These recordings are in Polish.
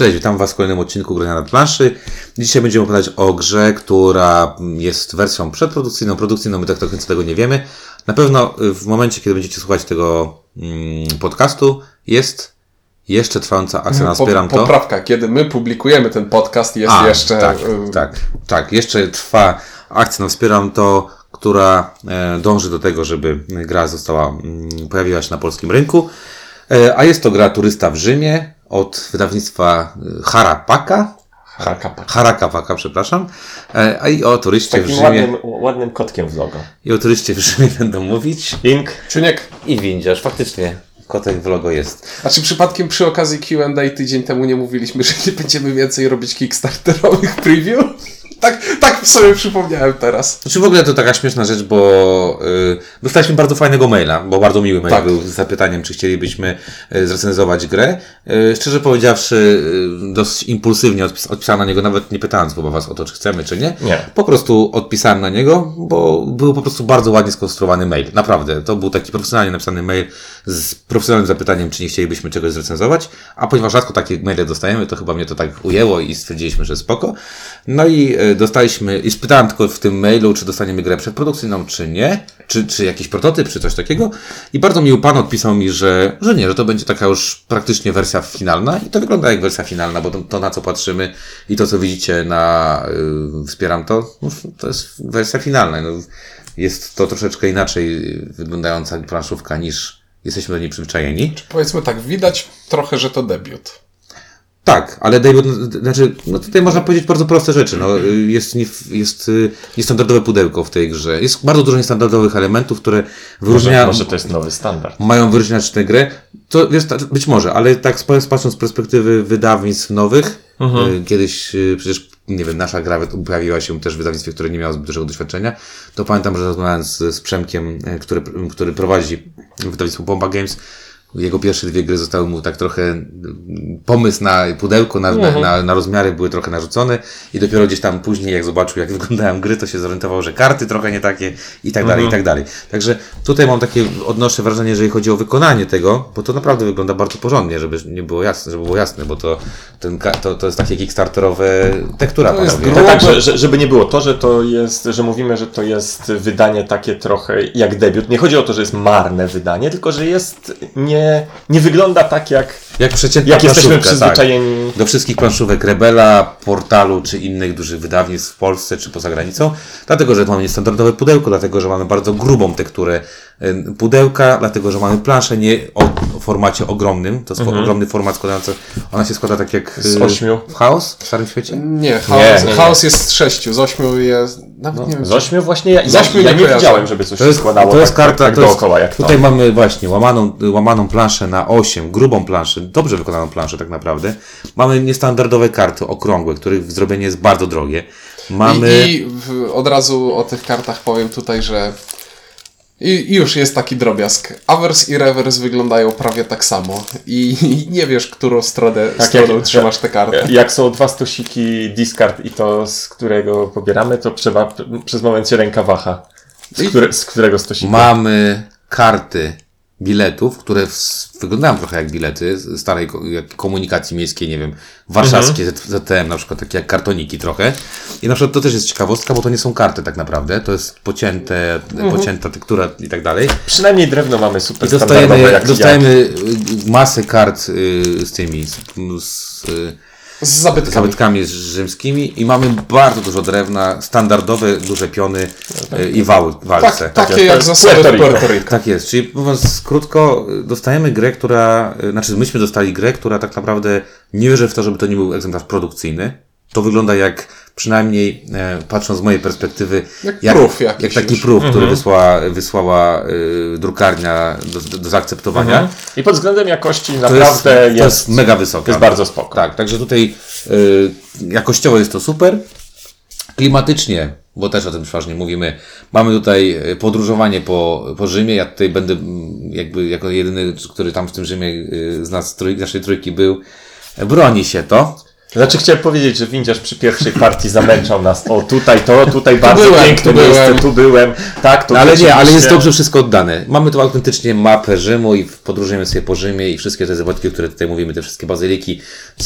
Cześć, witam Was w kolejnym odcinku Grania na planszy. Dzisiaj będziemy opowiadać o grze, która jest wersją przedprodukcyjną, produkcyjną, my tak do końca tego nie wiemy. Na pewno w momencie, kiedy będziecie słuchać tego mm, podcastu, jest jeszcze trwająca akcja na Po, Wspieram to. poprawka, kiedy my publikujemy ten podcast, jest A, jeszcze. Tak, y, tak, tak. Jeszcze trwa akcja na Wspieram to, która e, dąży do tego, żeby gra została, mm, pojawiła się na polskim rynku. E, a jest to gra Turysta w Rzymie od wydawnictwa e, Harapaka. Harakapa. Harakapaka, przepraszam. E, a i o turyście w Takim Rzymie. ładnym, ładnym kotkiem w logo. I o turyście w Rzymie będą mówić. Ink. Czuniek, I windziarz, faktycznie. Kotek w logo jest. a czy przypadkiem przy okazji QA tydzień temu nie mówiliśmy, że nie będziemy więcej robić kickstarterowych preview? Tak, tak sobie przypomniałem teraz. Znaczy w ogóle to taka śmieszna rzecz, bo y, dostaliśmy bardzo fajnego maila, bo bardzo miły mail Tak. był z zapytaniem, czy chcielibyśmy y, zrecenzować grę. Y, szczerze powiedziawszy, y, dosyć impulsywnie odpis- odpisałem na niego, nawet nie pytając chyba was o to, czy chcemy, czy nie. Nie. Po prostu odpisałem na niego, bo był po prostu bardzo ładnie skonstruowany mail. Naprawdę. To był taki profesjonalnie napisany mail z profesjonalnym zapytaniem, czy nie chcielibyśmy czegoś zrecenzować. A ponieważ rzadko takie maile dostajemy, to chyba mnie to tak ujęło i stwierdziliśmy, że spoko. No i e, dostaliśmy, i spytałem tylko w tym mailu, czy dostaniemy grę przedprodukcyjną, czy nie. Czy, czy jakiś prototyp, czy coś takiego. I bardzo miły pan odpisał mi, że, że nie, że to będzie taka już praktycznie wersja finalna. I to wygląda jak wersja finalna, bo to, to na co patrzymy i to, co widzicie na y, Wspieram to, no, to jest wersja finalna. No, jest to troszeczkę inaczej wyglądająca planszówka niż jesteśmy do niej przyzwyczajeni. Powiedzmy tak, widać trochę, że to debiut. Tak, ale David, znaczy, no tutaj można powiedzieć bardzo proste rzeczy. No, jest, nie, jest y, niestandardowe pudełko w tej grze. Jest bardzo dużo niestandardowych elementów, które Może, wyróżnia, może to jest nowy standard. mają wyróżniać tę grę. To wiesz, być może, ale tak patrząc z perspektywy wydawnictw nowych, y, kiedyś y, przecież, nie wiem, nasza gra pojawiła się też w wydawnictwie, które nie miało zbyt dużego doświadczenia, to pamiętam, że rozmawiałem z, z Przemkiem, który, który prowadzi wydawnictwo Bomba Games, jego pierwsze dwie gry zostały mu tak trochę mm, pomysł na pudełko, na, na, na, na rozmiary były trochę narzucone i dopiero gdzieś tam później jak zobaczył jak wyglądają gry, to się zorientował, że karty trochę nie takie i tak dalej, i tak dalej. Także tutaj mam takie, odnoszę wrażenie, jeżeli chodzi o wykonanie tego, bo to naprawdę wygląda bardzo porządnie, żeby nie było jasne, żeby było jasne, bo to, ten, to, to jest takie kickstarterowe tektura, To jest tak, że, że, żeby nie było to, że to jest, że mówimy, że to jest wydanie takie trochę jak debiut. Nie chodzi o to, że jest marne wydanie, tylko że jest nie, nie wygląda tak jak, Jak przeciętna jak jesteśmy planszówka, tak. przyzwyczajeni. do wszystkich planszówek Rebela, Portalu czy innych dużych wydawnictw w Polsce czy poza granicą, dlatego że mamy niestandardowe pudełko, dlatego że mamy bardzo grubą tekturę pudełka, dlatego że mamy planszę nie o, formacie ogromnym, to jest ogromny format składający, ona się składa tak jak Z y, ośmiu. w Chaos w Starym Świecie? Nie, chaos, nie, nie. chaos jest z sześciu, z ośmiu jest. Nawet nie wiem. Z ośmiu właśnie ja, Z ja, ośmiu ja nie nie widziałem, żeby coś To się jest, składało to jest tak, karta, tak, to tak jest, dookoła jak to. tutaj mamy właśnie łamaną, łamaną planszę na 8, grubą planszę, dobrze wykonaną planszę tak naprawdę. Mamy niestandardowe karty, okrągłe, których zrobienie jest bardzo drogie. Mamy... I, i w, od razu o tych kartach powiem tutaj, że. I, już jest taki drobiazg. Averse i reverse wyglądają prawie tak samo. I, nie wiesz, którą stronę, Tak, stroną jak- trzymasz tę kartę. Jak są dwa stosiki discard i to, z którego pobieramy, to trzeba przez moment się ręka waha. Z, które, z którego stosika. Mamy karty biletów, które wyglądają trochę jak bilety starej jak komunikacji miejskiej, nie wiem, warszawskie Z- ZTM na przykład, takie jak kartoniki trochę. I na przykład to też jest ciekawostka, bo to nie są karty tak naprawdę, to jest pocięte, pocięta tektura i tak dalej. Przynajmniej drewno mamy super I dostajemy, jak, dostajemy y, masę kart y, z tymi, z, z, y, Z zabytkami. zabytkami rzymskimi i mamy bardzo dużo drewna, standardowe duże piony y, i wały, walce. Tak, takie jest. jak zasady Puerto w Rico. Puerto Rico. Tak jest, czyli mówiąc krótko, dostajemy grę, która, y, znaczy myśmy dostali grę, która tak naprawdę nie wierzę w to, żeby to nie był egzemplarz produkcyjny. To wygląda jak, przynajmniej e, patrząc z mojej perspektywy, Jak jak, proof jakiś jak taki już. proof, który wysłała, wysłała y, drukarnia do, do, zaakceptowania. I pod względem jakości To jest, naprawdę to jest, jest mega wysoka. jest bardzo spoko. Tak, także tutaj y, jakościowo jest to super. Klimatycznie, bo też o tym przeważnie mówimy, mamy tutaj podróżowanie po, po Rzymie. Ja tutaj będę jakby jako jedyny, który tam w tym Rzymie y, z nas trój, naszej trójki był. Broni się to. Znaczy chciałem powiedzieć, że windziarz przy pierwszej partii zamęczał nas. O, tutaj to, tutaj bardzo byłem, piękne tu miejsce, byłem. tu byłem. Tak, to No ale nie, ale jest dobrze wszystko oddane. Mamy tu autentycznie mapę Rzymu i podróżujemy sobie po Rzymie i wszystkie te zawodki, o których tutaj mówimy, te wszystkie bazyliki,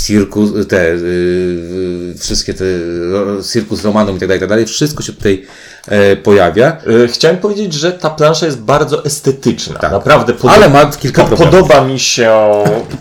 cirkus, te, yy, wszystkie te cirkus romanum i tak dalej, tak dalej, wszystko się tutaj e, pojawia. Y, Chciałem powiedzieć, że ta plansza jest bardzo estetyczna. Tak. Naprawdę podoba, Ale ma kilka po, problemów. podoba mi się,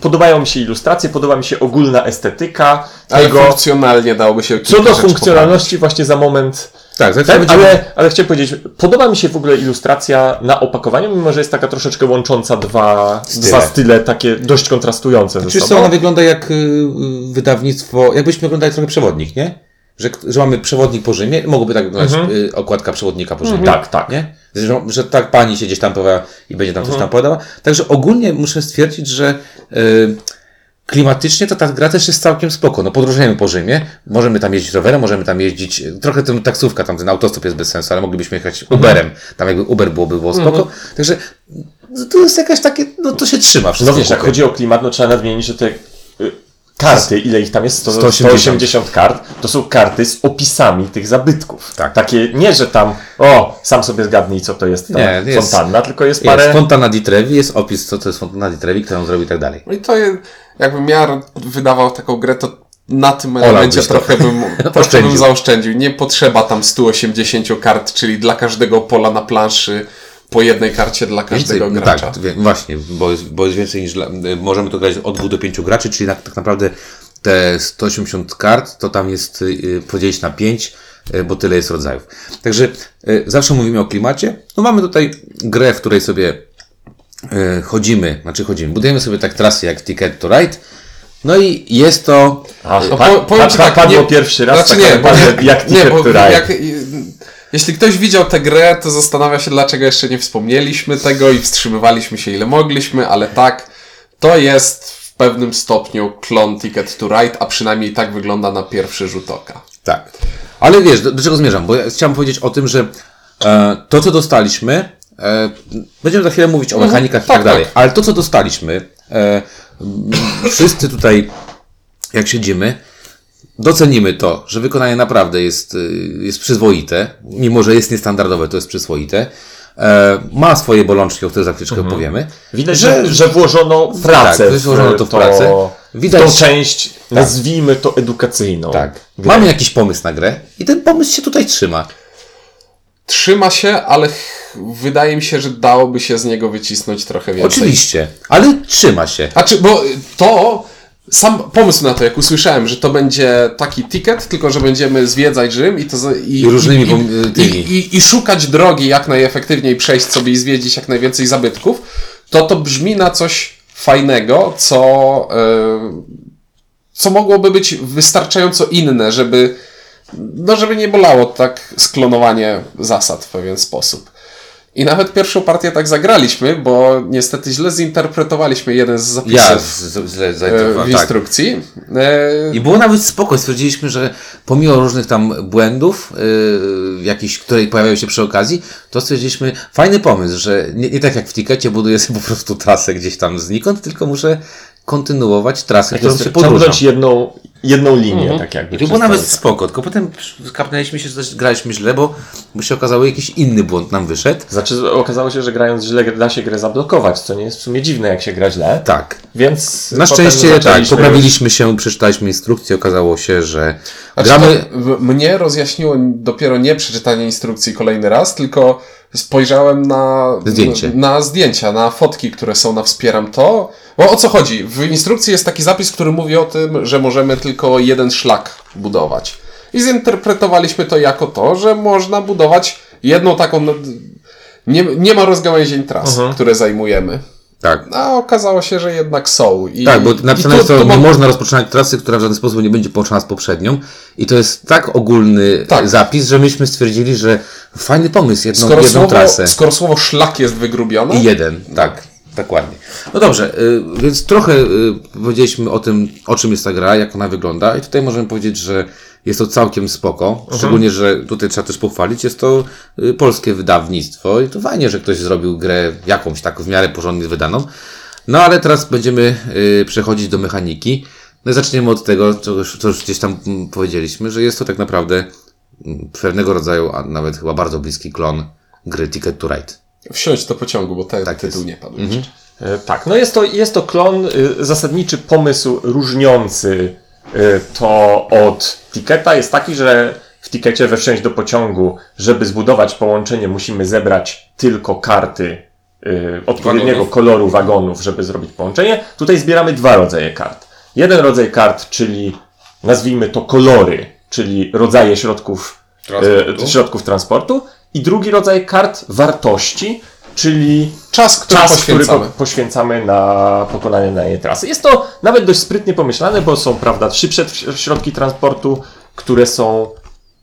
podobają mi się ilustracje, podoba mi się ogólna estetyka Ale tego. funkcjonalnie dałoby się Co do funkcjonalności właśnie za moment Tak, Ten, będziemy- ale, ale chciałem powiedzieć, podoba mi się w ogóle ilustracja na opakowaniu, mimo że jest taka troszeczkę łącząca dwa Style. dwa style takie dość kontrastujące co, sobą. ona wygląda jak y, wydawnictwo, jakbyśmy oglądali trochę przewodnik, nie? Że, że mamy przewodnik po Rzymie, mogłoby tak wyglądać y, okładka przewodnika po Rzymie. Tak, tak. Nie? Że, że tak pani się gdzieś tam pojawiła i będzie tam coś tam podała. Także ogólnie muszę stwierdzić, że y, klimatycznie to ta gra też jest całkiem spoko. No podróżujemy po Rzymie, możemy tam jeździć rowerem, możemy tam jeździć, trochę ten taksówka, tam ten autostop jest bez sensu, ale moglibyśmy jechać Uberem. Tam jakby Uber byłoby było spoko. Także no, to jest jakaś takie, no to się trzyma wszystko. No wiesz, jak chodzi o klimat, no trzeba nadmienić, że te y, karty, ile ich tam jest? 100, 180. 180 kart, to są karty z opisami tych zabytków. Tak. Takie, nie, że tam, o, sam sobie zgadnij, co to jest ta Nie, jest- fontanna, tylko jest Jest parę... Fontana di Trevi, jest opis, co to jest Fontana di Trevi, kto ją zrobił i tak dalej. No i to jest, jakbym ja wydawał taką grę, to na tym elemencie to. trochę bym, trochę bym zaoszczędził. Nie potrzeba tam 180 kart, czyli dla każdego pola na planszy po jednej karcie dla każdego no gracza. tak, wie- właśnie, bo jest, bo jest więcej niż. dla- Możemy tu grać od 2 do 5 graczy, czyli na, tak naprawdę te 180 kart to tam jest y, podzielić na 5, y, bo tyle jest rodzajów. Także y, zawsze mówimy o klimacie. No mamy tutaj grę, w której sobie chodzimy, znaczy chodzimy, budujemy sobie tak trasy jak Ticket to Ride. No i jest to. A, pa, po- powiem pa, ci pa, tak, padło nie- pierwszy raz Znaczy tak nie, bo, jak nie, Ticket bo to Ride. jak, jeśli ktoś widział tę grę, to zastanawia się, dlaczego jeszcze nie wspomnieliśmy tego i wstrzymywaliśmy się ile mogliśmy, ale tak, to jest w pewnym stopniu klon Ticket to Ride, a przynajmniej tak wygląda na pierwszy rzut oka. Tak. Ale wiesz, do, do czego zmierzam? Bo ja chciałem powiedzieć o tym, że e, to, co dostaliśmy, e, będziemy za chwilę mówić o mechanikach i tak, tak dalej, tak. ale to, co dostaliśmy, e, wszyscy tutaj, jak siedzimy, docenimy to, że wykonanie naprawdę jest, y, jest przyzwoite, mimo że jest niestandardowe, to jest przyzwoite. E, ma swoje bolączki, o których za chwileczkę opowiemy. Widać, że, że włożono pracę Tak, włożono to w pracę. Widać tą część, nazwijmy to edukacyjną. Tak. Grę. Mamy jakiś pomysł na grę i ten pomysł się tutaj trzyma. Trzyma się, ale wydaje mi się, że dałoby się z niego wycisnąć trochę więcej. Oczywiście, ale trzyma się. A czy, bo to, sam pomysł na to, jak usłyszałem, że to będzie taki ticket, tylko że będziemy zwiedzać Rzym i to i, I różnymi i, i, i, szukać drogi jak najefektywniej przejść sobie i zwiedzić jak najwięcej zabytków, to to brzmi na coś fajnego, co, e, co mogłoby być wystarczająco inne, żeby no żeby nie bolało tak sklonowanie zasad w pewien sposób. I nawet pierwszą partię tak zagraliśmy, bo niestety źle zinterpretowaliśmy jeden z zapisów Ja z, z, z, e, z, w tak. instrukcji. E, I było nawet spoko. Stwierdziliśmy, że pomimo różnych tam błędów, yy, jakichś, które pojawiają się przy okazji, to stwierdziliśmy fajny pomysł, że nie, nie tak jak w tikecie buduję sobie po prostu trasę gdzieś tam znikąd, tylko muszę kontynuować trasę, którą się podróżam. Ciągnąć jedną, jedną linię, tak jakby. I to było nawet spoko, tylko potem skapnęliśmy się, że też graliśmy źle, bo, bo się okazało, jakiś inny błąd nam wyszedł. Znaczy, okazało się, że grając źle da się grę zablokować, co nie jest w sumie dziwne, jak się gra źle. Tak. Więc Na szczęście tak, poprawiliśmy się, przeczytaliśmy instrukcję, okazało się, że Znaczy gramy... w- mnie rozjaśniło dopiero nie przeczytanie instrukcji kolejny raz, tylko spojrzałem na Zdjęcie. na zdjęcia, na fotki, które są na Wspieram to. Bo o co chodzi? W instrukcji jest taki zapis, który mówi o tym, że możemy tylko jeden szlak budować. I zinterpretowaliśmy to jako to, że można budować jedną taką. no, Nie, nie ma rozgałęzień tras, które zajmujemy. Tak. A okazało się, że jednak są. I, Tak, bo napisane jest to, tu nie mo- można rozpoczynać trasy, która w żaden sposób nie będzie połączona z poprzednią. I to jest tak ogólny Tak. zapis, że myśmy stwierdzili, że fajny pomysł, jedną, skoro, jedną słowo, trasę. skoro słowo szlak jest wygrubione, I jeden, tak, dokładnie. No dobrze, y, więc trochę y, powiedzieliśmy o tym, o czym jest ta gra, jak ona wygląda i tutaj możemy powiedzieć, że jest to całkiem spoko, szczególnie, że tutaj trzeba też pochwalić, jest to y, polskie wydawnictwo i to fajnie, że ktoś zrobił grę jakąś tak w miarę porządnie wydaną. No ale teraz będziemy przechodzić do mechaniki. No i zaczniemy od tego, co już, co już gdzieś tam mm, powiedzieliśmy, że jest to tak naprawdę mm, pewnego rodzaju, a nawet chyba bardzo bliski klon gry Ticket to Ride. Wsiąść do pociągu, bo ten Tak tytuł jest. nie padł jeszcze. E, Tak, no jest to, jest to klon, y, zasadniczy pomysł różniący y, to od Tiketa jest taki, że w Tikecie we wsiąść do pociągu, żeby zbudować połączenie, musimy zebrać tylko karty y, odpowiedniego Wagonów. koloru wagonów, żeby zrobić połączenie. Tutaj zbieramy dwa rodzaje kart. Jeden rodzaj kart, czyli nazwijmy to kolory, czyli rodzaje środków Transportu. e, środków transportu i drugi rodzaj kart wartości, czyli Czas, który czas, który poświęcamy. po, poświęcamy na pokonanie danej trasy. Jest to nawet dość sprytnie pomyślane, bo są, prawda, szybsze środki transportu, które są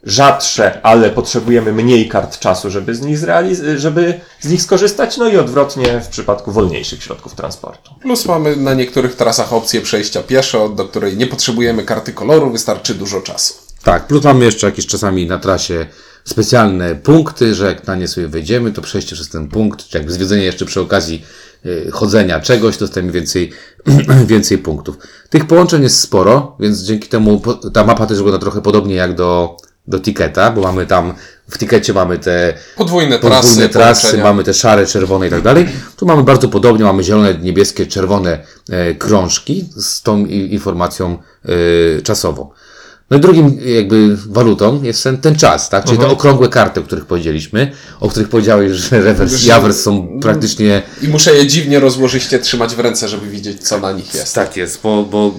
rzadsze, ale potrzebujemy mniej kart czasu, żeby z nich, zrealiz- żeby z nich skorzystać, no i odwrotnie w przypadku wolniejszych środków transportu. Plus mamy na niektórych trasach opcję przejścia pieszo, do której nie potrzebujemy karty koloru, wystarczy dużo czasu. Tak, plus mamy jeszcze jakieś czasami na trasie specjalne punkty, że jak na nie sobie wejdziemy, to przejście przez ten punkt, czy jakby zwiedzenie jeszcze przy okazji y, chodzenia czegoś, dostajemy więcej, więcej punktów. Tych połączeń jest sporo, więc dzięki temu ta mapa też wygląda trochę podobnie jak do, do Tiketa, bo mamy tam, w Tikecie mamy te Podwójne trasy, podwójne trasy, mamy te szare, czerwone i tak dalej. Tu mamy bardzo podobnie, mamy zielone, niebieskie, czerwone e, krążki z tą informacją e, czasową. No i drugim jakby walutą jest ten, ten czas, tak? Czyli te okrągłe karty, o których powiedzieliśmy, o których powiedziałeś, że rewers i awers są praktycznie I muszę je dziwnie rozłożyście trzymać w ręce, żeby widzieć, co na nich jest. Tak jest, bo, bo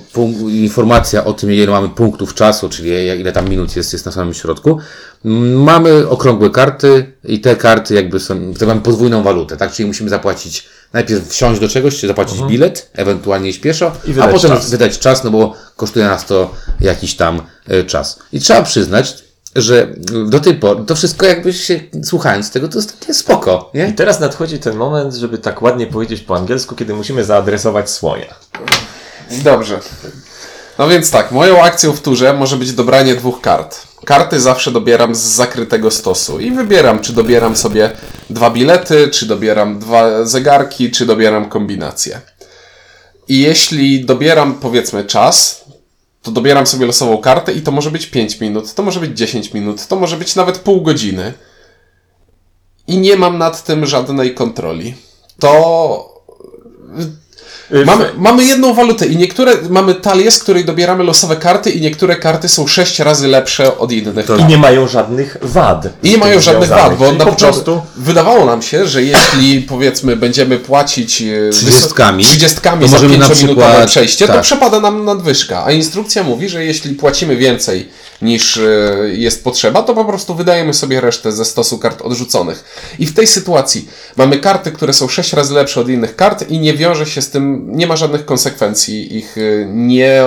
informacja o tym, ile mamy punktów czasu, czyli ile tam minut jest, jest na samym środku. Mamy okrągłe karty i te karty jakby są, to mamy podwójną walutę, tak? Czyli musimy zapłacić, najpierw wsiąść do czegoś, czy zapłacić bilet, ewentualnie iść pieszo, Mhm. I a potem czas. wydać czas, no bo kosztuje nas to jakiś tam e, czas. I trzeba przyznać, że do tej pory, to wszystko jakby się, słuchając tego, to jest takie spoko, I nie? teraz nadchodzi ten moment, żeby tak ładnie powiedzieć po angielsku, kiedy musimy zaadresować słonia. Dobrze. No więc tak, moją akcją w turze może być dobranie dwóch kart. Karty zawsze dobieram z zakrytego stosu i wybieram, czy dobieram sobie dwa bilety, czy dobieram dwa zegarki, czy dobieram kombinację. I jeśli dobieram, powiedzmy, czas, to dobieram sobie losową kartę i to może być 5 minut, to może być 10 minut, to może być nawet pół godziny. I nie mam nad tym żadnej kontroli. To Mamy, mamy jedną walutę i niektóre mamy talię, z której dobieramy losowe karty i niektóre karty są sześć razy lepsze od innych. I nie mają żadnych wad. I nie mają żadnych wad, bo na po prostu wydawało nam się, że jeśli powiedzmy będziemy płacić e, Trzydziestkami, trzydziestkami to za możemy na 5-minutowe przykład- przejście, to tak. przepada nam nadwyżka. A instrukcja mówi, że jeśli płacimy więcej niż e, jest potrzeba, to po prostu wydajemy sobie resztę ze stosu kart odrzuconych. I w tej sytuacji mamy karty, które są sześć razy lepsze od innych kart i nie wiąże się z tym, nie ma żadnych konsekwencji ich e, nie,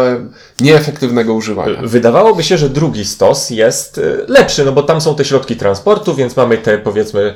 nieefektywnego używania. Wydawałoby się, że drugi stos jest y, lepszy, no bo tam są te środki transportu, więc mamy te powiedzmy.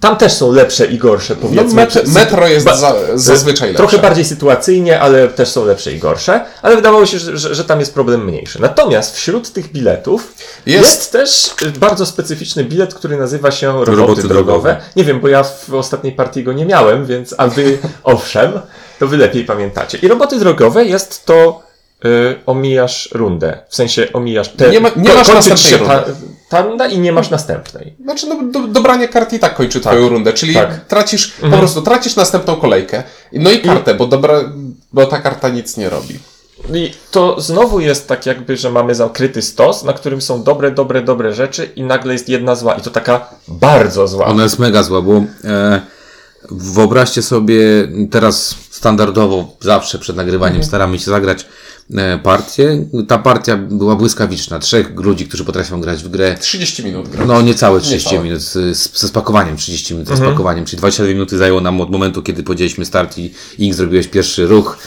Tam też są lepsze i gorsze, No, powiedzmy. met- metro jest za, zazwyczaj lepsze. Trochę bardziej sytuacyjnie, ale też są lepsze i gorsze. Ale wydawało się, że, że, że tam jest problem mniejszy. Natomiast wśród tych biletów Jest- jest, też y, bardzo specyficzny bilet, który nazywa się roboty, Roboty drogowe. drogowe. Nie wiem, bo ja w ostatniej partii go nie miałem, więc a wy owszem, to wy lepiej pamiętacie. I roboty drogowe jest to y, omijasz rundę. W sensie omijasz te. Nie ma- nie masz następnej się rundy. ta, ta runda i nie masz następnej. Znaczy, no, do, dobranie kart i tak kończy twoją rundę, czyli tak. tracisz, po prostu tracisz następną kolejkę. No i kartę, bo, dobra, bo ta karta nic nie robi. I to znowu jest tak jakby, że mamy zakryty stos, na którym są dobre, dobre, dobre rzeczy i nagle jest jedna zła i to taka bardzo zła. Ona jest mega zła, bo e, wyobraźcie sobie teraz standardowo zawsze przed nagrywaniem staramy się zagrać partię. Ta partia była błyskawiczna. Trzech ludzi, którzy potrafią grać w grę 30 minut gra. no niecałe 30 Niecałe. minut z, ze spakowaniem 30 minut ze spakowaniem, czyli 22 minuty zajęło nam od momentu, kiedy powiedzieliśmy start i Ink zrobiłeś pierwszy ruch,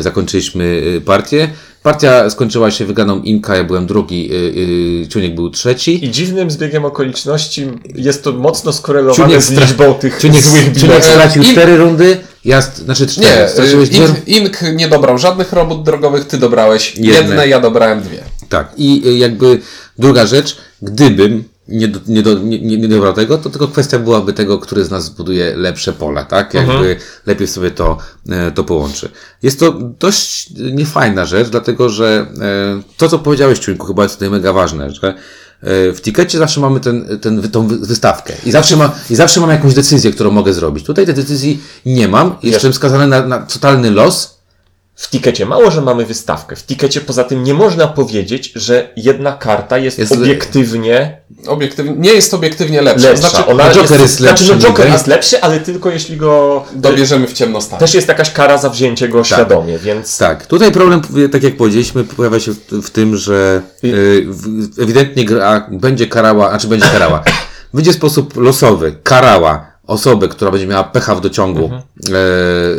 zakończyliśmy y, partię. Partia skończyła się wygraną Inka, ja byłem drugi, y, y, Ciuniek był trzeci. I dziwnym zbiegiem okoliczności jest to mocno skorelowane Ciuniek z liczbą tych Ciuniek, złych Ciuniek stracił cztery rundy, ja, znaczy cztery, Nie, straciłeś dwie Ink, Ink nie dobrał żadnych robót drogowych, ty dobrałeś Jedne. jedne, ja dobrałem dwie. Tak, i y, jakby druga rzecz, gdybym nie, do, nie, do, nie, nie, dobra tego, to tylko kwestia byłaby tego, który z nas zbuduje lepsze pole, tak? Jakby Mhm. lepiej sobie to, e, to połączy. Jest to dość niefajna rzecz, dlatego że e, to, co powiedziałeś, Ciuńku, chyba jest tutaj mega ważne, że e, w tikecie zawsze mamy ten, ten, tą wy- wystawkę i zawsze, ma, i zawsze mam jakąś decyzję, którą mogę zrobić. Tutaj tej decyzji nie mam, jestem skazany na, na totalny los, W tikecie mało, że mamy wystawkę. W tikecie poza tym nie można powiedzieć, że jedna karta jest, Jest- obiektywnie Obiektywnie, nie jest obiektywnie lepsza. lepsza. Znaczy, Ona Joker jest lepszy Znaczy, no Joker jest lepszy, ale tylko jeśli go... dobierzemy w ciemnostan. Też jest jakaś kara za wzięcie go świadomie, więc... Tak, tutaj problem, tak jak powiedzieliśmy, pojawia się w, tym, że y, ewidentnie gra będzie karała, znaczy będzie karała. Będzie sposób losowy, karała osobę, która będzie miała pecha w dociągu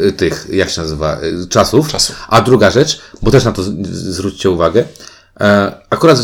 e, tych, jak się nazywa, e, czasów. Czasów. A druga rzecz, bo też na to z- zwróćcie uwagę, e, akurat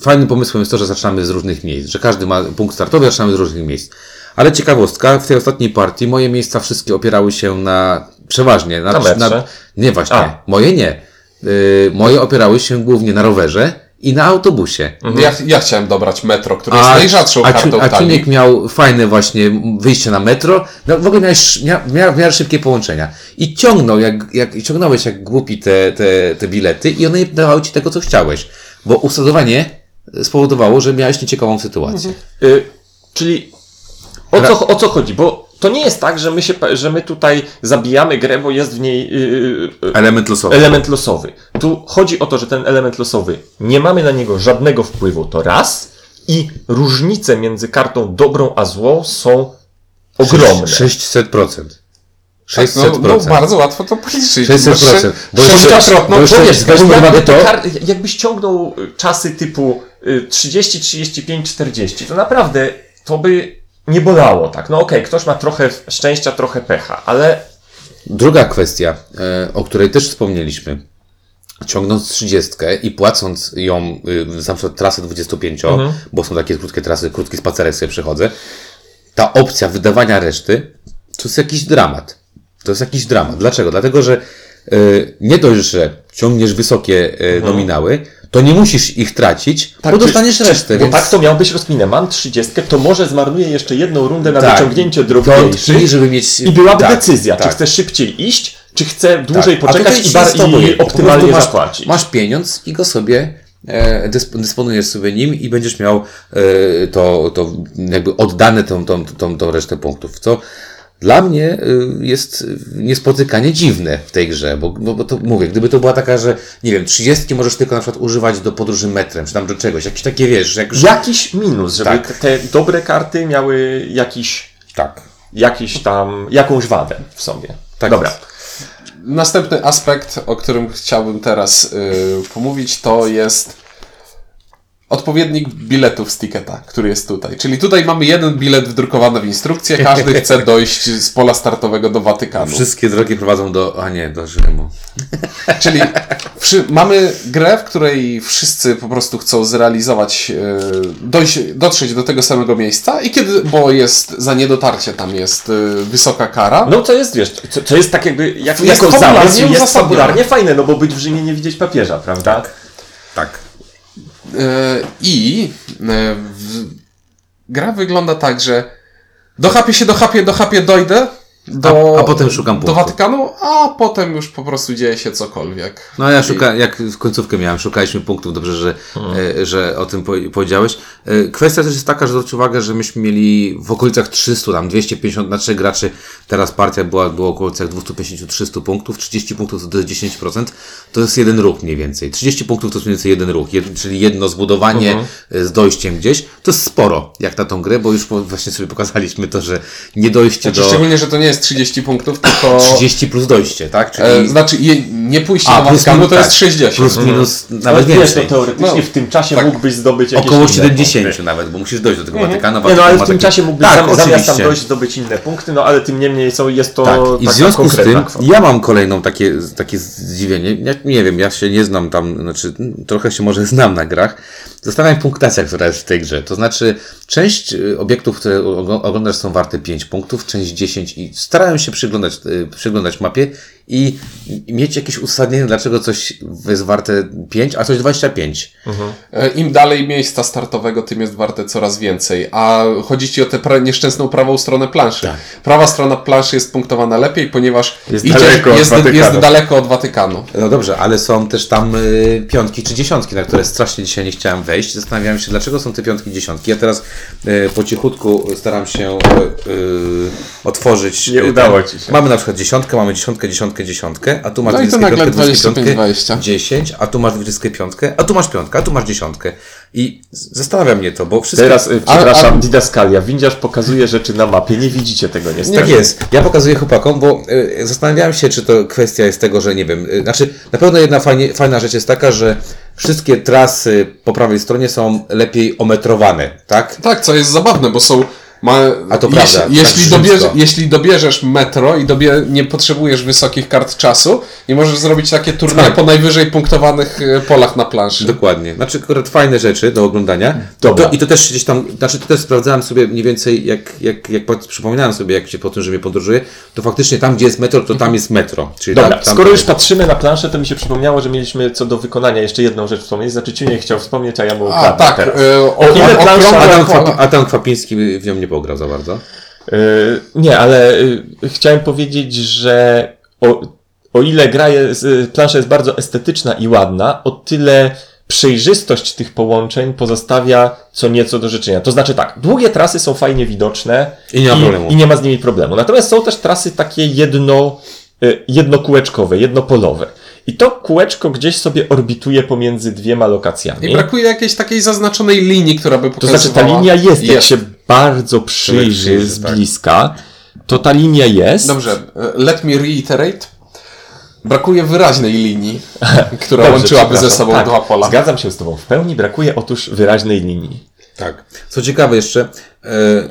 fajnym pomysłem jest to, że zaczynamy z różnych miejsc, że każdy ma punkt startowy, zaczynamy z różnych miejsc. Ale ciekawostka, w tej ostatniej partii moje miejsca wszystkie opierały się na, przeważnie, na, Na metrze? nie właśnie, A. moje nie. Y, moje opierały się głównie na rowerze i na autobusie. Ja, ja chciałem dobrać metro, które jest najrzadszą a, kartą a talii. Ciuniek miał fajne właśnie wyjście na metro. No, w ogóle miałeś mia, mia, w miarę szybkie połączenia. I ciągnął, jak, jak, ciągnąłeś jak głupi te, te, te bilety i one nie dawały ci tego, co chciałeś. Bo usadowanie spowodowało, że miałeś nieciekawą sytuację. Y, czyli o co, o co chodzi? Bo to nie jest tak, że my, się, że my tutaj zabijamy grę, bo jest w niej y, y, Element losowy. element losowy. Tu chodzi o to, że ten element losowy, nie mamy na niego żadnego wpływu, to raz. I różnice między kartą dobrą a złą są ogromne. 600%. Tak, 600%. no, no bardzo łatwo to policzyć. 600%. Bo jeszcze- Sześciokrotną bo jeszcze- No wiesz, weź pod uwagę jakby, to- kar- jakbyś ciągnął czasy typu y, 30, 35, 40, to naprawdę to by nie bolało, tak? No okej, ktoś ma trochę szczęścia, trochę pecha, ale Druga kwestia, e, o której też wspomnieliśmy. Ciągnąc 30 i płacąc ją y, za przykład trasę 25, bo są takie krótkie trasy, krótki spacerek sobie przechodzę, ta opcja wydawania reszty to jest jakiś dramat. To jest jakiś dramat. Dlaczego? Dlatego, że y, nie dość, że ciągniesz wysokie y, nominały, to nie musisz ich tracić, bo czy- dostaniesz czy- resztę. Bo więc... tak to miał być rozkminę. Mam 30, to może zmarnuję jeszcze jedną rundę na Tak. wyciągnięcie drobniejszych żeby mieć... i byłaby tak, decyzja, tak. czy chcę szybciej iść, czy chcę dłużej Tak. A poczekać i, bar- i optymalnie masz, zapłacić. Masz pieniądz i go sobie e, dysp- dysponujesz sobie nim i będziesz miał e, to, to jakby oddane tą, tą, tą, tą resztę punktów, co dla mnie e, jest niespotykanie dziwne w tej grze, bo, bo, bo to mówię, gdyby to była taka, że nie wiem, 30 możesz tylko na przykład używać do podróży metrem, czy tam do czegoś, jakieś takie wiesz, jak. Jakiś minus, żeby Tak. te, dobre karty miały jakiś, Tak. jakiś tam, jakąś wadę w sobie. Tak Dobra. jest. Następny aspekt, o którym chciałbym teraz y, pomówić, to jest odpowiednik biletów z ticketa, który jest tutaj. Czyli tutaj mamy jeden bilet wdrukowany w instrukcję, każdy chce dojść z pola startowego do Watykanu. Wszystkie drogi prowadzą do... a nie, do Rzymu. Czyli wszy- mamy grę, w której wszyscy po prostu chcą zrealizować, e, dojść, dotrzeć do tego samego miejsca i kiedy, bo jest za niedotarcie tam jest e, wysoka kara. No to jest, wiesz, co, co jest tak jakby, jak, Jest jako zamysł jest fabularnie fajne, no bo być w Rzymie nie widzieć papieża, prawda? Tak. E, I e, gra wygląda tak, że dochapię się, dochapię, dochapię, dojdę do, A- a potem szukam do punktu. Watykanu, a potem już po prostu dzieje się cokolwiek. No ja szuka, jak w końcówkę miałem, szukaliśmy punktów, dobrze, że, e, że o tym po, powiedziałeś. E, kwestia też jest taka, że zwróć uwagę, że myśmy mieli w okolicach 300, tam 250 na 3 graczy, teraz partia była, była w okolicach 250-300 punktów, 30 punktów to jest 10%, to jest jeden ruch mniej więcej. 30 punktów to jest mniej więcej jeden ruch, jed, czyli jedno zbudowanie e, z dojściem gdzieś. To jest sporo, jak na tą grę, bo już właśnie sobie pokazaliśmy to, że nie dojście Znaczy, do Szczególnie, że to nie jest 30 punktów, tylko 30 plus dojście, tak? Czyli e, znaczy je, nie pójście A, plus Watykanu minus, to jest tak. 60. plus minus Ale nawet wiesz, więcej. no teoretycznie No, w tym czasie tak. mógłbyś zdobyć jakieś Około inne 70 punkty. nawet, bo musisz dojść do tego Watykanu. Nie no, ale Watykan w tym taki- czasie mógłbyś tak, zam, zamiast tam oczywiście. dojść zdobyć inne punkty, no ale tym niemniej są, jest to Tak, i w związku z tym kwota. ja mam kolejną takie, takie zdziwienie. Ja nie wiem, ja się nie znam tam, znaczy trochę się może znam na grach. Zastanawiam punktacja, która jest w tej grze. To znaczy, część y, obiektów, które oglądasz są warte 5 punktów, część 10 i starałem się przyglądać, y, przyglądać mapie i, mieć jakieś uzasadnienie, dlaczego coś jest warte 5, a coś 25. E, Im dalej miejsca startowego, tym jest warte coraz więcej. A chodzi ci o tę pra- nieszczęsną prawą stronę planszy. Tak. Prawa strona planszy jest punktowana lepiej, ponieważ Jest idziesz- daleko od jest, daleko od Watykanu. No dobrze, ale są też tam y, piątki czy dziesiątki, na które strasznie dzisiaj nie chciałem wejść. Zastanawiałem się, dlaczego są te piątki i dziesiątki. Ja teraz y, po cichutku staram się y, y, otworzyć. Nie udało ci się. Mamy na przykład dziesiątkę, mamy dziesiątkę, dziesiątkę, dziesiątkę, a tu masz No i to 25, nagle 25, 25, 20. 10, a tu masz 25, a tu masz piątkę, a tu masz dziesiątkę. I zastanawia mnie to, bo wszystko... Teraz, y, A- przepraszam, a- Didaskalia. Windziarz pokazuje rzeczy na mapie, nie widzicie tego niestety. Tak jest. Ja pokazuję chłopakom, bo y, zastanawiałem się, czy to kwestia jest tego, że nie wiem. Y, znaczy, na pewno jedna fajnie, fajna rzecz jest taka, że wszystkie trasy po prawej stronie są lepiej ometrowane, tak? Tak, co jest zabawne, bo są. Ma, A to jeśli, prawda, tak jeśli, rzymsko. dobierze, jeśli dobierzesz metro i dobie, nie potrzebujesz wysokich kart czasu i możesz zrobić takie turnieje Tak. po najwyżej punktowanych e, polach na planszy. Dokładnie. Znaczy, akurat fajne rzeczy do oglądania. Dobra. To, I to też gdzieś tam, znaczy to też sprawdzałem sobie mniej więcej, jak, jak, jak po- przypominałem sobie, jak się po tym, że mnie podróżuję, to faktycznie tam, gdzie jest metro, to tam jest metro. Czyli Dobra, tam, tam skoro już patrzymy na planszę, to mi się przypomniało, że mieliśmy co do wykonania jeszcze jedną rzecz wspomnieć. Znaczy, Ciuniek chciał wspomnieć, a ja mu A tak, teraz. e, o, Ile o, plansza- okrągłe Adam, pola. Kwap, Adam Kwapiński w nią nie pograł za bardzo. Yy, nie, ale yy, chciałem powiedzieć, że o, o ile gra jest, yy, plansza jest bardzo estetyczna i ładna, o tyle przejrzystość tych połączeń pozostawia co nieco do życzenia. To znaczy tak, długie trasy są fajnie widoczne I nie ma problemu. i nie ma z nimi problemu. Natomiast są też trasy takie jedno, jednokółeczkowe, jednopolowe. I to kółeczko gdzieś sobie orbituje pomiędzy dwiema lokacjami. I brakuje jakiejś takiej zaznaczonej linii, która by To pokazywała... znaczy, ta linia jest, jak Jest. się bardzo przyjrzy z tak. bliska, to ta linia jest. Dobrze, e, let me reiterate. Brakuje wyraźnej linii, która Dobrze, łączyłaby ze sobą tak, dwa pola. Zgadzam się z Tobą. W pełni brakuje otóż wyraźnej linii. Tak. Co ciekawe jeszcze, e,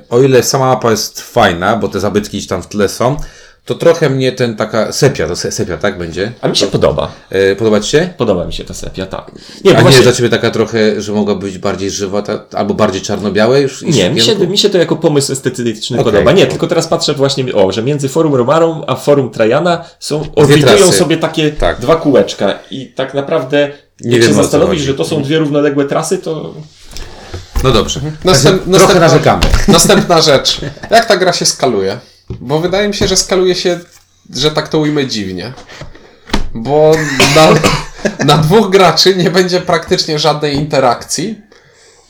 o ile sama mapa jest fajna, bo te zabytki gdzieś tam w tle są, to trochę mnie ten taka sepia, to se- sepia, tak będzie? A mi się podoba. E, podoba Ci się? Podoba mi się ta sepia, tak. Nie, Nie, A nie właśnie, jest dla Ciebie taka trochę, że mogła być bardziej żywa, ta, albo bardziej czarno-białe już? nie mi, się, mi się to jako pomysł estetyczny Okej. podoba. Nie, tylko teraz patrzę właśnie, o, że między Forum Romarum a Forum Trajana są, orbitują sobie takie Tak. dwa kółeczka i tak naprawdę Nie jak się wiem, co zastanowić, że to są dwie równoległe trasy, to No dobrze. Następ, trochę narzekamy. Następna rzecz. Jak ta gra się skaluje? Bo wydaje mi się, że skaluje się, że tak to ujmę dziwnie. Bo na, na dwóch graczy nie będzie praktycznie żadnej interakcji,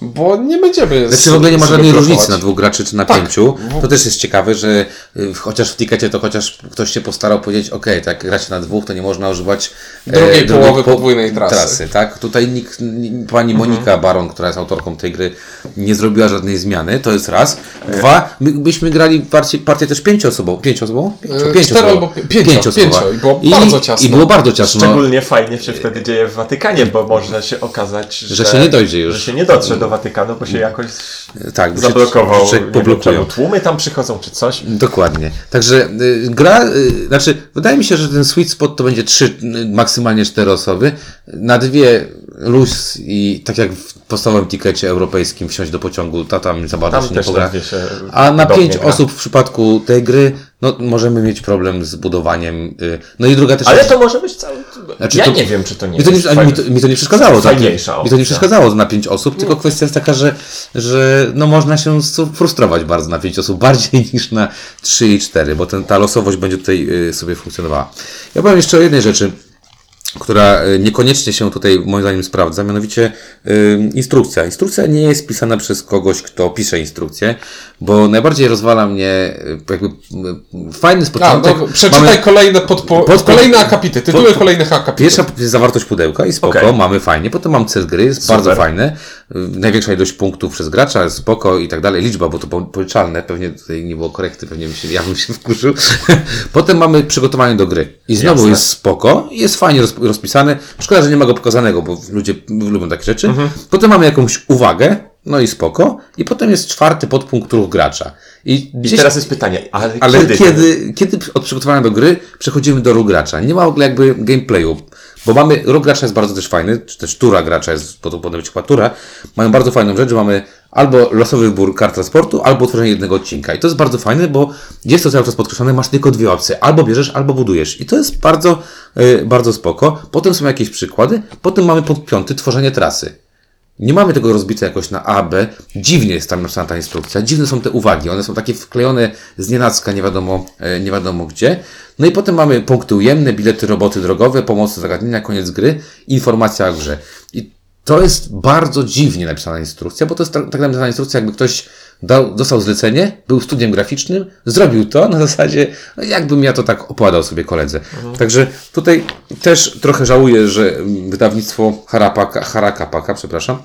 bo nie będziemy. Znaczy w ogóle nie ma żadnej różnicy na dwóch graczy czy na Tak. pięciu. To też jest ciekawe, że y, chociaż w tikecie to chociaż ktoś się postarał powiedzieć, ok, tak gracie na dwóch, to nie można używać e, Drugiej drugiej połowy podwójnej trasy. tak? Tutaj nikt, ni- pani Monika Baron, która jest autorką tej gry, nie zrobiła żadnej zmiany, to jest raz. Dwa, my byśmy grali partię, partię też pięcioosobową. Pięcioosobową? E, cztero albo pi- pięcio, Pięcioosobowa. pięcio. I było bardzo ciasno. I było bardzo ciasno. Szczególnie fajnie się wtedy dzieje w Watykanie, bo może się okazać, że, Że się nie dojdzie już. Że się nie dotrze do Watykanu, bo się jakoś Tak, zablokował. wiem, tłumy tam przychodzą czy coś. Dokładnie. Także y, gra, y, znaczy, wydaje mi się, że ten sweet spot to będzie trzy, y, maksymalnie cztery osoby. Na dwie luz i tak jak w podstawowym tikecie europejskim wsiąść do pociągu, ta tam za bardzo Tam się nie pogra. się A na pięć gra. osób w przypadku tej gry, no możemy mieć problem z budowaniem. y, No i druga też Ale jest- to może być cały... Znaczy, ja to- nie wiem, czy to nie mi to, jest nie, mi, to, mi to nie przeszkadzało. tak? Mi to nie przeszkadzało na pięć osób, tylko kwestia jest taka, że, że no można się frustrować bardzo na pięć osób, bardziej niż na trzy i cztery, bo ten, ta losowość będzie tutaj y, sobie funkcjonowała. Ja powiem jeszcze o jednej rzeczy, która y, niekoniecznie się tutaj moim zdaniem sprawdza, mianowicie y, instrukcja. Instrukcja nie jest pisana przez kogoś, kto pisze instrukcję, bo najbardziej rozwala mnie y, jakby fajny no, przeczytaj mamy- kolejne, podpo- Pod- kolejne akapity, tytuły pod- kolejnych akapitów. Pierwsza zawartość pudełka i spoko, Okej. mamy fajnie. Potem mam cel gry, jest Super. bardzo fajne. Największa ilość punktów przez gracza, spoko i tak dalej. Liczba, bo to po- policzalne, pewnie tutaj nie było korekty, pewnie bym się, ja bym się wkurzył. Potem mamy przygotowanie do gry. I znowu Jasne. jest spoko, jest fajnie roz, rozpisane. Szkoda, że nie ma go pokazanego, bo ludzie lubią takie rzeczy. Mhm. Potem mamy jakąś uwagę no i spoko. I potem jest czwarty podpunkt ruch gracza. I, I gdzieś- teraz jest pytanie, ale, ale kiedy? kiedy, kiedy, od przygotowania do gry przechodzimy do ruch gracza? Nie ma w ogóle jakby gameplayu. Bo mamy, ruch gracza jest bardzo też fajny, czy też tura gracza jest, bo to powinna być chyba tura. Mają bardzo fajną rzecz, że mamy albo losowy wybór kart transportu, albo utworzenie jednego odcinka. I to jest bardzo fajne, bo jest to cały czas podkreślone, masz tylko dwie opcje. Albo bierzesz, albo budujesz. I to jest bardzo, yy, bardzo spoko. Potem są jakieś przykłady. Potem mamy punkt piąty, tworzenie trasy. Nie mamy tego rozbite jakoś na A, B. Dziwnie jest tam napisana ta instrukcja. Dziwne są te uwagi. One są takie wklejone z nienacka, nie wiadomo, e, nie wiadomo gdzie. No i potem mamy punkty ujemne, bilety, roboty drogowe, pomocy, zagadnienia, koniec gry, informacja o grze. I to jest bardzo dziwnie napisana instrukcja, bo to jest tak, tak napisana instrukcja, jakby ktoś dał, dostał zlecenie, był studiem graficznym, zrobił to na zasadzie, no jakbym ja to tak opowiadał sobie koledze. Także tutaj też trochę żałuję, że wydawnictwo Harapaka, Harakapaka, przepraszam,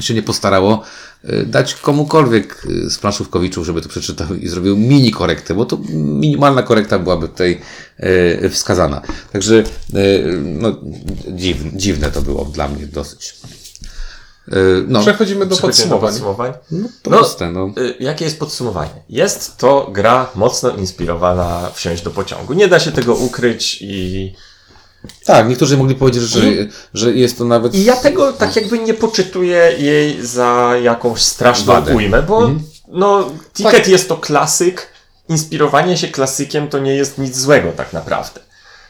się nie postarało y, dać komukolwiek y, z planszówkowiczów, żeby to przeczytał i zrobił mini korektę, bo to minimalna korekta byłaby tutaj y, wskazana. Także no, dziwne, dziwne to było dla mnie dosyć. Y, No, Przechodzimy do Przechodzimy do podsumowań. podsumowań. proste, no. Y, Jakie jest podsumowanie? Jest to gra mocno inspirowana wsiąść do pociągu. Nie da się tego ukryć i, Tak, niektórzy mogli powiedzieć, że, że jest to nawet... i ja tego tak jakby nie poczytuję jej za jakąś straszną Wadę. ujmę, bo no, Ticket jest to klasyk, inspirowanie się klasykiem to nie jest nic złego tak naprawdę.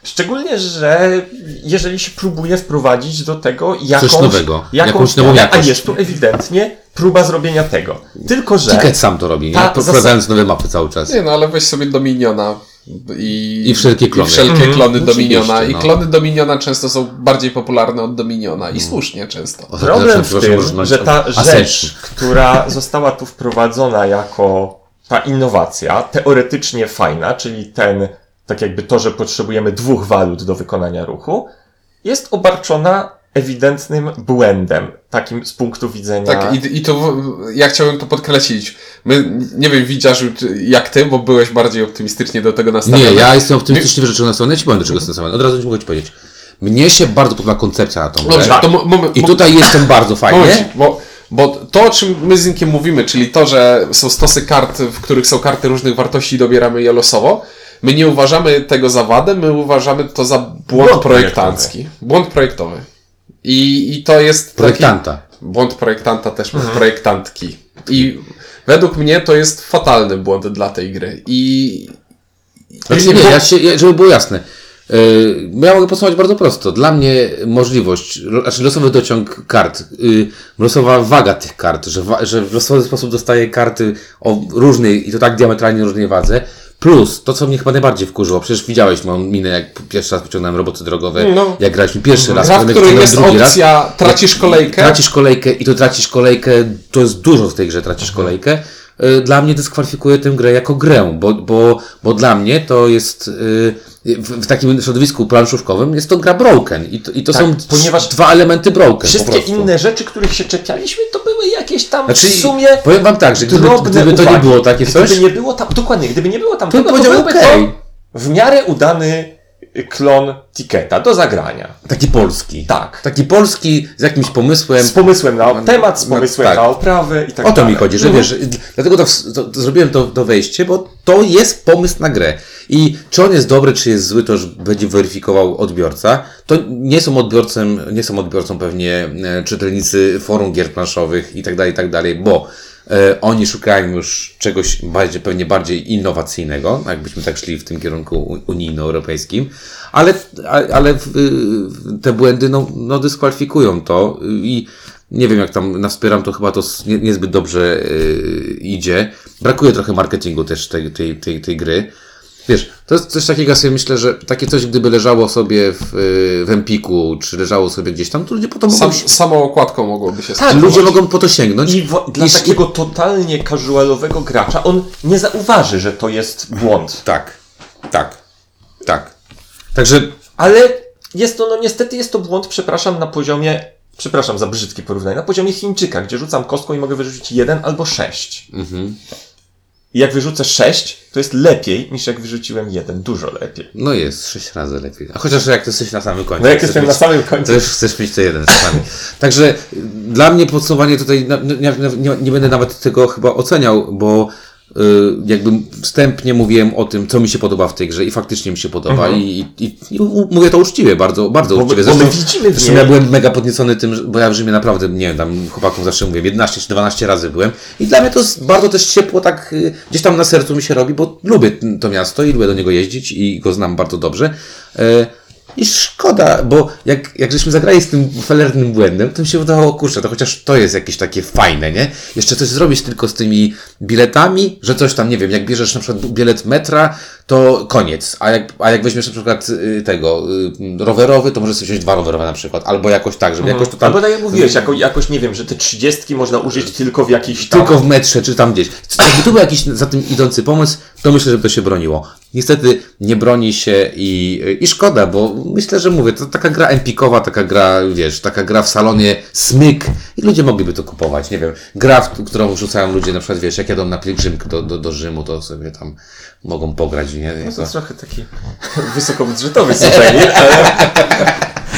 Szczególnie, że jeżeli się próbuje wprowadzić do tego jakąś, nowego, jakąś, jakąś nową a jakość. jest tu ewidentnie próba zrobienia tego. Tylko, że Ticket sam to robi, nie? Wprowadzając nowe mapy cały czas. Nie no, ale weź sobie Dominiona i, I wszelkie klony. I wszelkie Mhm. klony No Dominiona. oczywiście, I no. klony Dominiona często są bardziej popularne od Dominiona. I słusznie często. Ostatnio Problem w tym, że ta rzecz, która została tu wprowadzona jako ta innowacja, teoretycznie fajna, czyli ten, tak jakby to, że potrzebujemy dwóch walut do wykonania ruchu, jest obarczona ewidentnym błędem, takim z punktu widzenia... Tak, i, i to ja chciałbym to podkreślić. My, nie wiem, widziarzu, czy- jak ty, bo byłeś bardziej optymistycznie do tego nastawiony. Nie, ja jestem optymistycznie wyrzeczony na stronę. Ja ci powiem, do czego jestem nastawiony. Od razu ci mogę ci powiedzieć. Mnie się bardzo podoba koncepcja na tą grę. Dobrze, to mo- moment, I tutaj jestem bardzo fajnie. Momencik, bo, bo to, o czym my z Inkiem mówimy, czyli to, że są stosy kart, w których są karty różnych wartości i dobieramy je losowo, my nie uważamy tego za wadę, my uważamy to za błąd, Błąd projektancki. Błąd projektowy. I, I to jest taki... Projektanta. Błąd projektanta też projektantki. I według mnie to jest fatalny błąd dla tej gry. I... Znaczy nie, ja się, żeby było jasne. Yy, ja mogę podsumować bardzo prosto. Dla mnie możliwość, znaczy losowy dociąg kart, yy, losowa waga tych kart, że, wa, że w losowy sposób dostaję karty o różnej i to tak diametralnie różnej wadze, plus to, co mnie chyba najbardziej wkurzyło, przecież widziałeś moją minę, jak pierwszy raz pociągnąłem roboty drogowe, No. jak graliśmy pierwszy raz, Gra, w potem jak której jest drugi raz. opcja tracisz kolejkę. Tracisz kolejkę i to tracisz kolejkę, to jest dużo w tej grze, tracisz kolejkę. Y, Dla mnie dyskwalifikuje tę grę jako grę, bo, bo, bo dla mnie to jest y, w, takim środowisku planszówkowym jest to gra broken i to, i to Tak, są ponieważ dwa elementy broken. Wszystkie inne rzeczy, których się czepialiśmy, to były jakieś tam Znaczy, w sumie powiem wam tak, że gdyby, gdyby to nie uwagi. było takie coś, Gdyby nie było tam, dokładnie, gdyby nie było tam to tego, to byłby okej. to w miarę udany klon Tiketa do zagrania. Taki polski. Tak. Taki polski z jakimś pomysłem. Z pomysłem na temat, z No, pomysłem tak. na oprawę i tak O to dalej. mi chodzi, że wiesz, dlatego to, to, to zrobiłem to, to wejście, bo to jest pomysł na grę. I czy on jest dobry, czy jest zły, to już będzie weryfikował odbiorca. To nie są odbiorcą, nie są odbiorcą pewnie e, czytelnicy forum gier planszowych i tak dalej, i tak dalej, bo oni szukają już czegoś bardziej, pewnie bardziej innowacyjnego, jakbyśmy tak szli w tym kierunku unijno-europejskim, ale, ale te błędy no, no dyskwalifikują to i nie wiem jak tam na wspieram, to chyba to niezbyt dobrze yy, idzie. Brakuje trochę marketingu też tej, tej, tej, tej gry. Wiesz, to jest coś takiego, ja sobie myślę, że takie coś, gdyby leżało sobie w, yy, w Empiku, czy leżało sobie gdzieś tam, to ludzie potem mogą, Sam, samą okładką mogłoby się Tak, ludzie mogą po to sięgnąć. I wo- dla niż- takiego totalnie casualowego gracza on nie zauważy, że to jest błąd. Tak, tak, tak. Także Ale jest to, no niestety jest to błąd, przepraszam, na poziomie, przepraszam za brzydkie porównanie, na poziomie Chińczyka, gdzie rzucam kostką i mogę wyrzucić jeden albo sześć. I jak wyrzucę 6, to jest lepiej niż jak wyrzuciłem jeden. Dużo lepiej. No jest, sześć razy lepiej. A chociaż jak ty jesteś na samym końcu. No jak jestem mieć- na samym końcu. To już chcesz mieć to jeden czasami. Także y, dla mnie podsumowanie tutaj, nie, nie, nie, nie będę nawet tego chyba oceniał, bo jakby wstępnie mówiłem o tym, co mi się podoba w tej grze i faktycznie mi się podoba i, i, i, i mówię to uczciwie, bardzo, bardzo Bo- uczciwie. bo my Zresztą, widzimy zresztą ja byłem mega podniecony tym, bo ja w Rzymie naprawdę, nie wiem, tam chłopakom zawsze mówię, 11 czy 12 razy byłem i dla mnie to jest bardzo też ciepło, tak y, gdzieś tam na sercu mi się robi, bo lubię to miasto i lubię do niego jeździć i go znam bardzo dobrze. I szkoda, bo jak, jak żeśmy zagrali z tym felernym błędem, to mi się wydawało, kurczę, to chociaż to jest jakieś takie fajne, nie? Jeszcze coś zrobić tylko z tymi biletami, że coś tam, nie wiem, jak bierzesz na przykład bilet metra, to koniec. A jak, a jak weźmiesz na przykład y, tego y, rowerowy, to możesz sobie wziąć dwa rowerowe na przykład. Albo jakoś tak, żeby jakoś to tam... Albo tak jak mówiłeś, jako, jakoś nie wiem, że te 30 można użyć tylko w jakichś tam... Tylko w metrze, czy tam gdzieś. Jakby tu był jakiś za tym idący pomysł, to myślę, że by to się broniło. Niestety nie broni się i, i szkoda, bo myślę, że mówię, to taka gra empikowa, taka gra, wiesz, taka gra w salonie smyk i ludzie mogliby to kupować. Nie wiem, gra, w którą wrzucają ludzie, na przykład, wiesz, jak jadą na pielgrzymkę do, do, do Rzymu, to sobie tam mogą pograć, nie? To Jako... jest trochę taki wysokobudżetowy suchenir, ale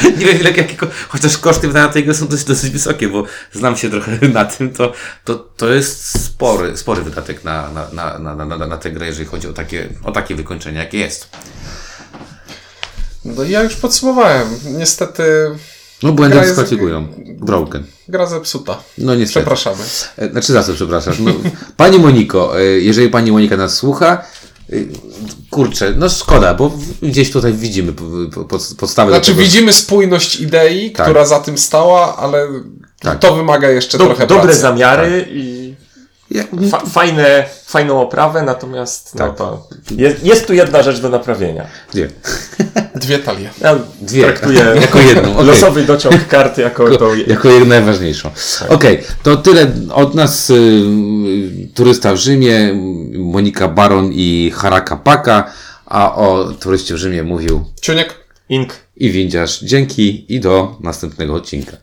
Nie wiem, ile, jakiego, chociaż koszty wydania tej gry są dosyć, dosyć wysokie, bo znam się trochę na tym, to, to, to jest spory, spory wydatek na, na, na, na, na, na, na tę grę, jeżeli chodzi o takie, o takie wykończenie, jakie jest. No i ja już podsumowałem. Niestety No jest- skonfigurują. Broken. gra zepsuta. No niestety. Przepraszamy. E, Znaczy za co przepraszasz? No, pani Moniko, e, jeżeli pani Monika nas słucha, kurczę, no szkoda, bo gdzieś tutaj widzimy po- pod, podstawę Znaczy tego. widzimy spójność idei, Tak. która za tym stała, ale Tak. to wymaga jeszcze do, trochę dobre pracy. zamiary i Jak, fa fajne, fajną oprawę, natomiast no Tak. to jest, jest tu jedna rzecz do naprawienia. dwie. Dwie talie. Ja Dwie. traktuję Jako jedną, okej. losowy dociąg karty jako tą... Jako jedną najważniejszą. Okej, to tyle od nas. Y, y, turysta w Rzymie, Monika Baron i Haraka Paka, a o turyście w Rzymie mówił Ciuniek. Ink. i windziarz. Dzięki i do następnego odcinka.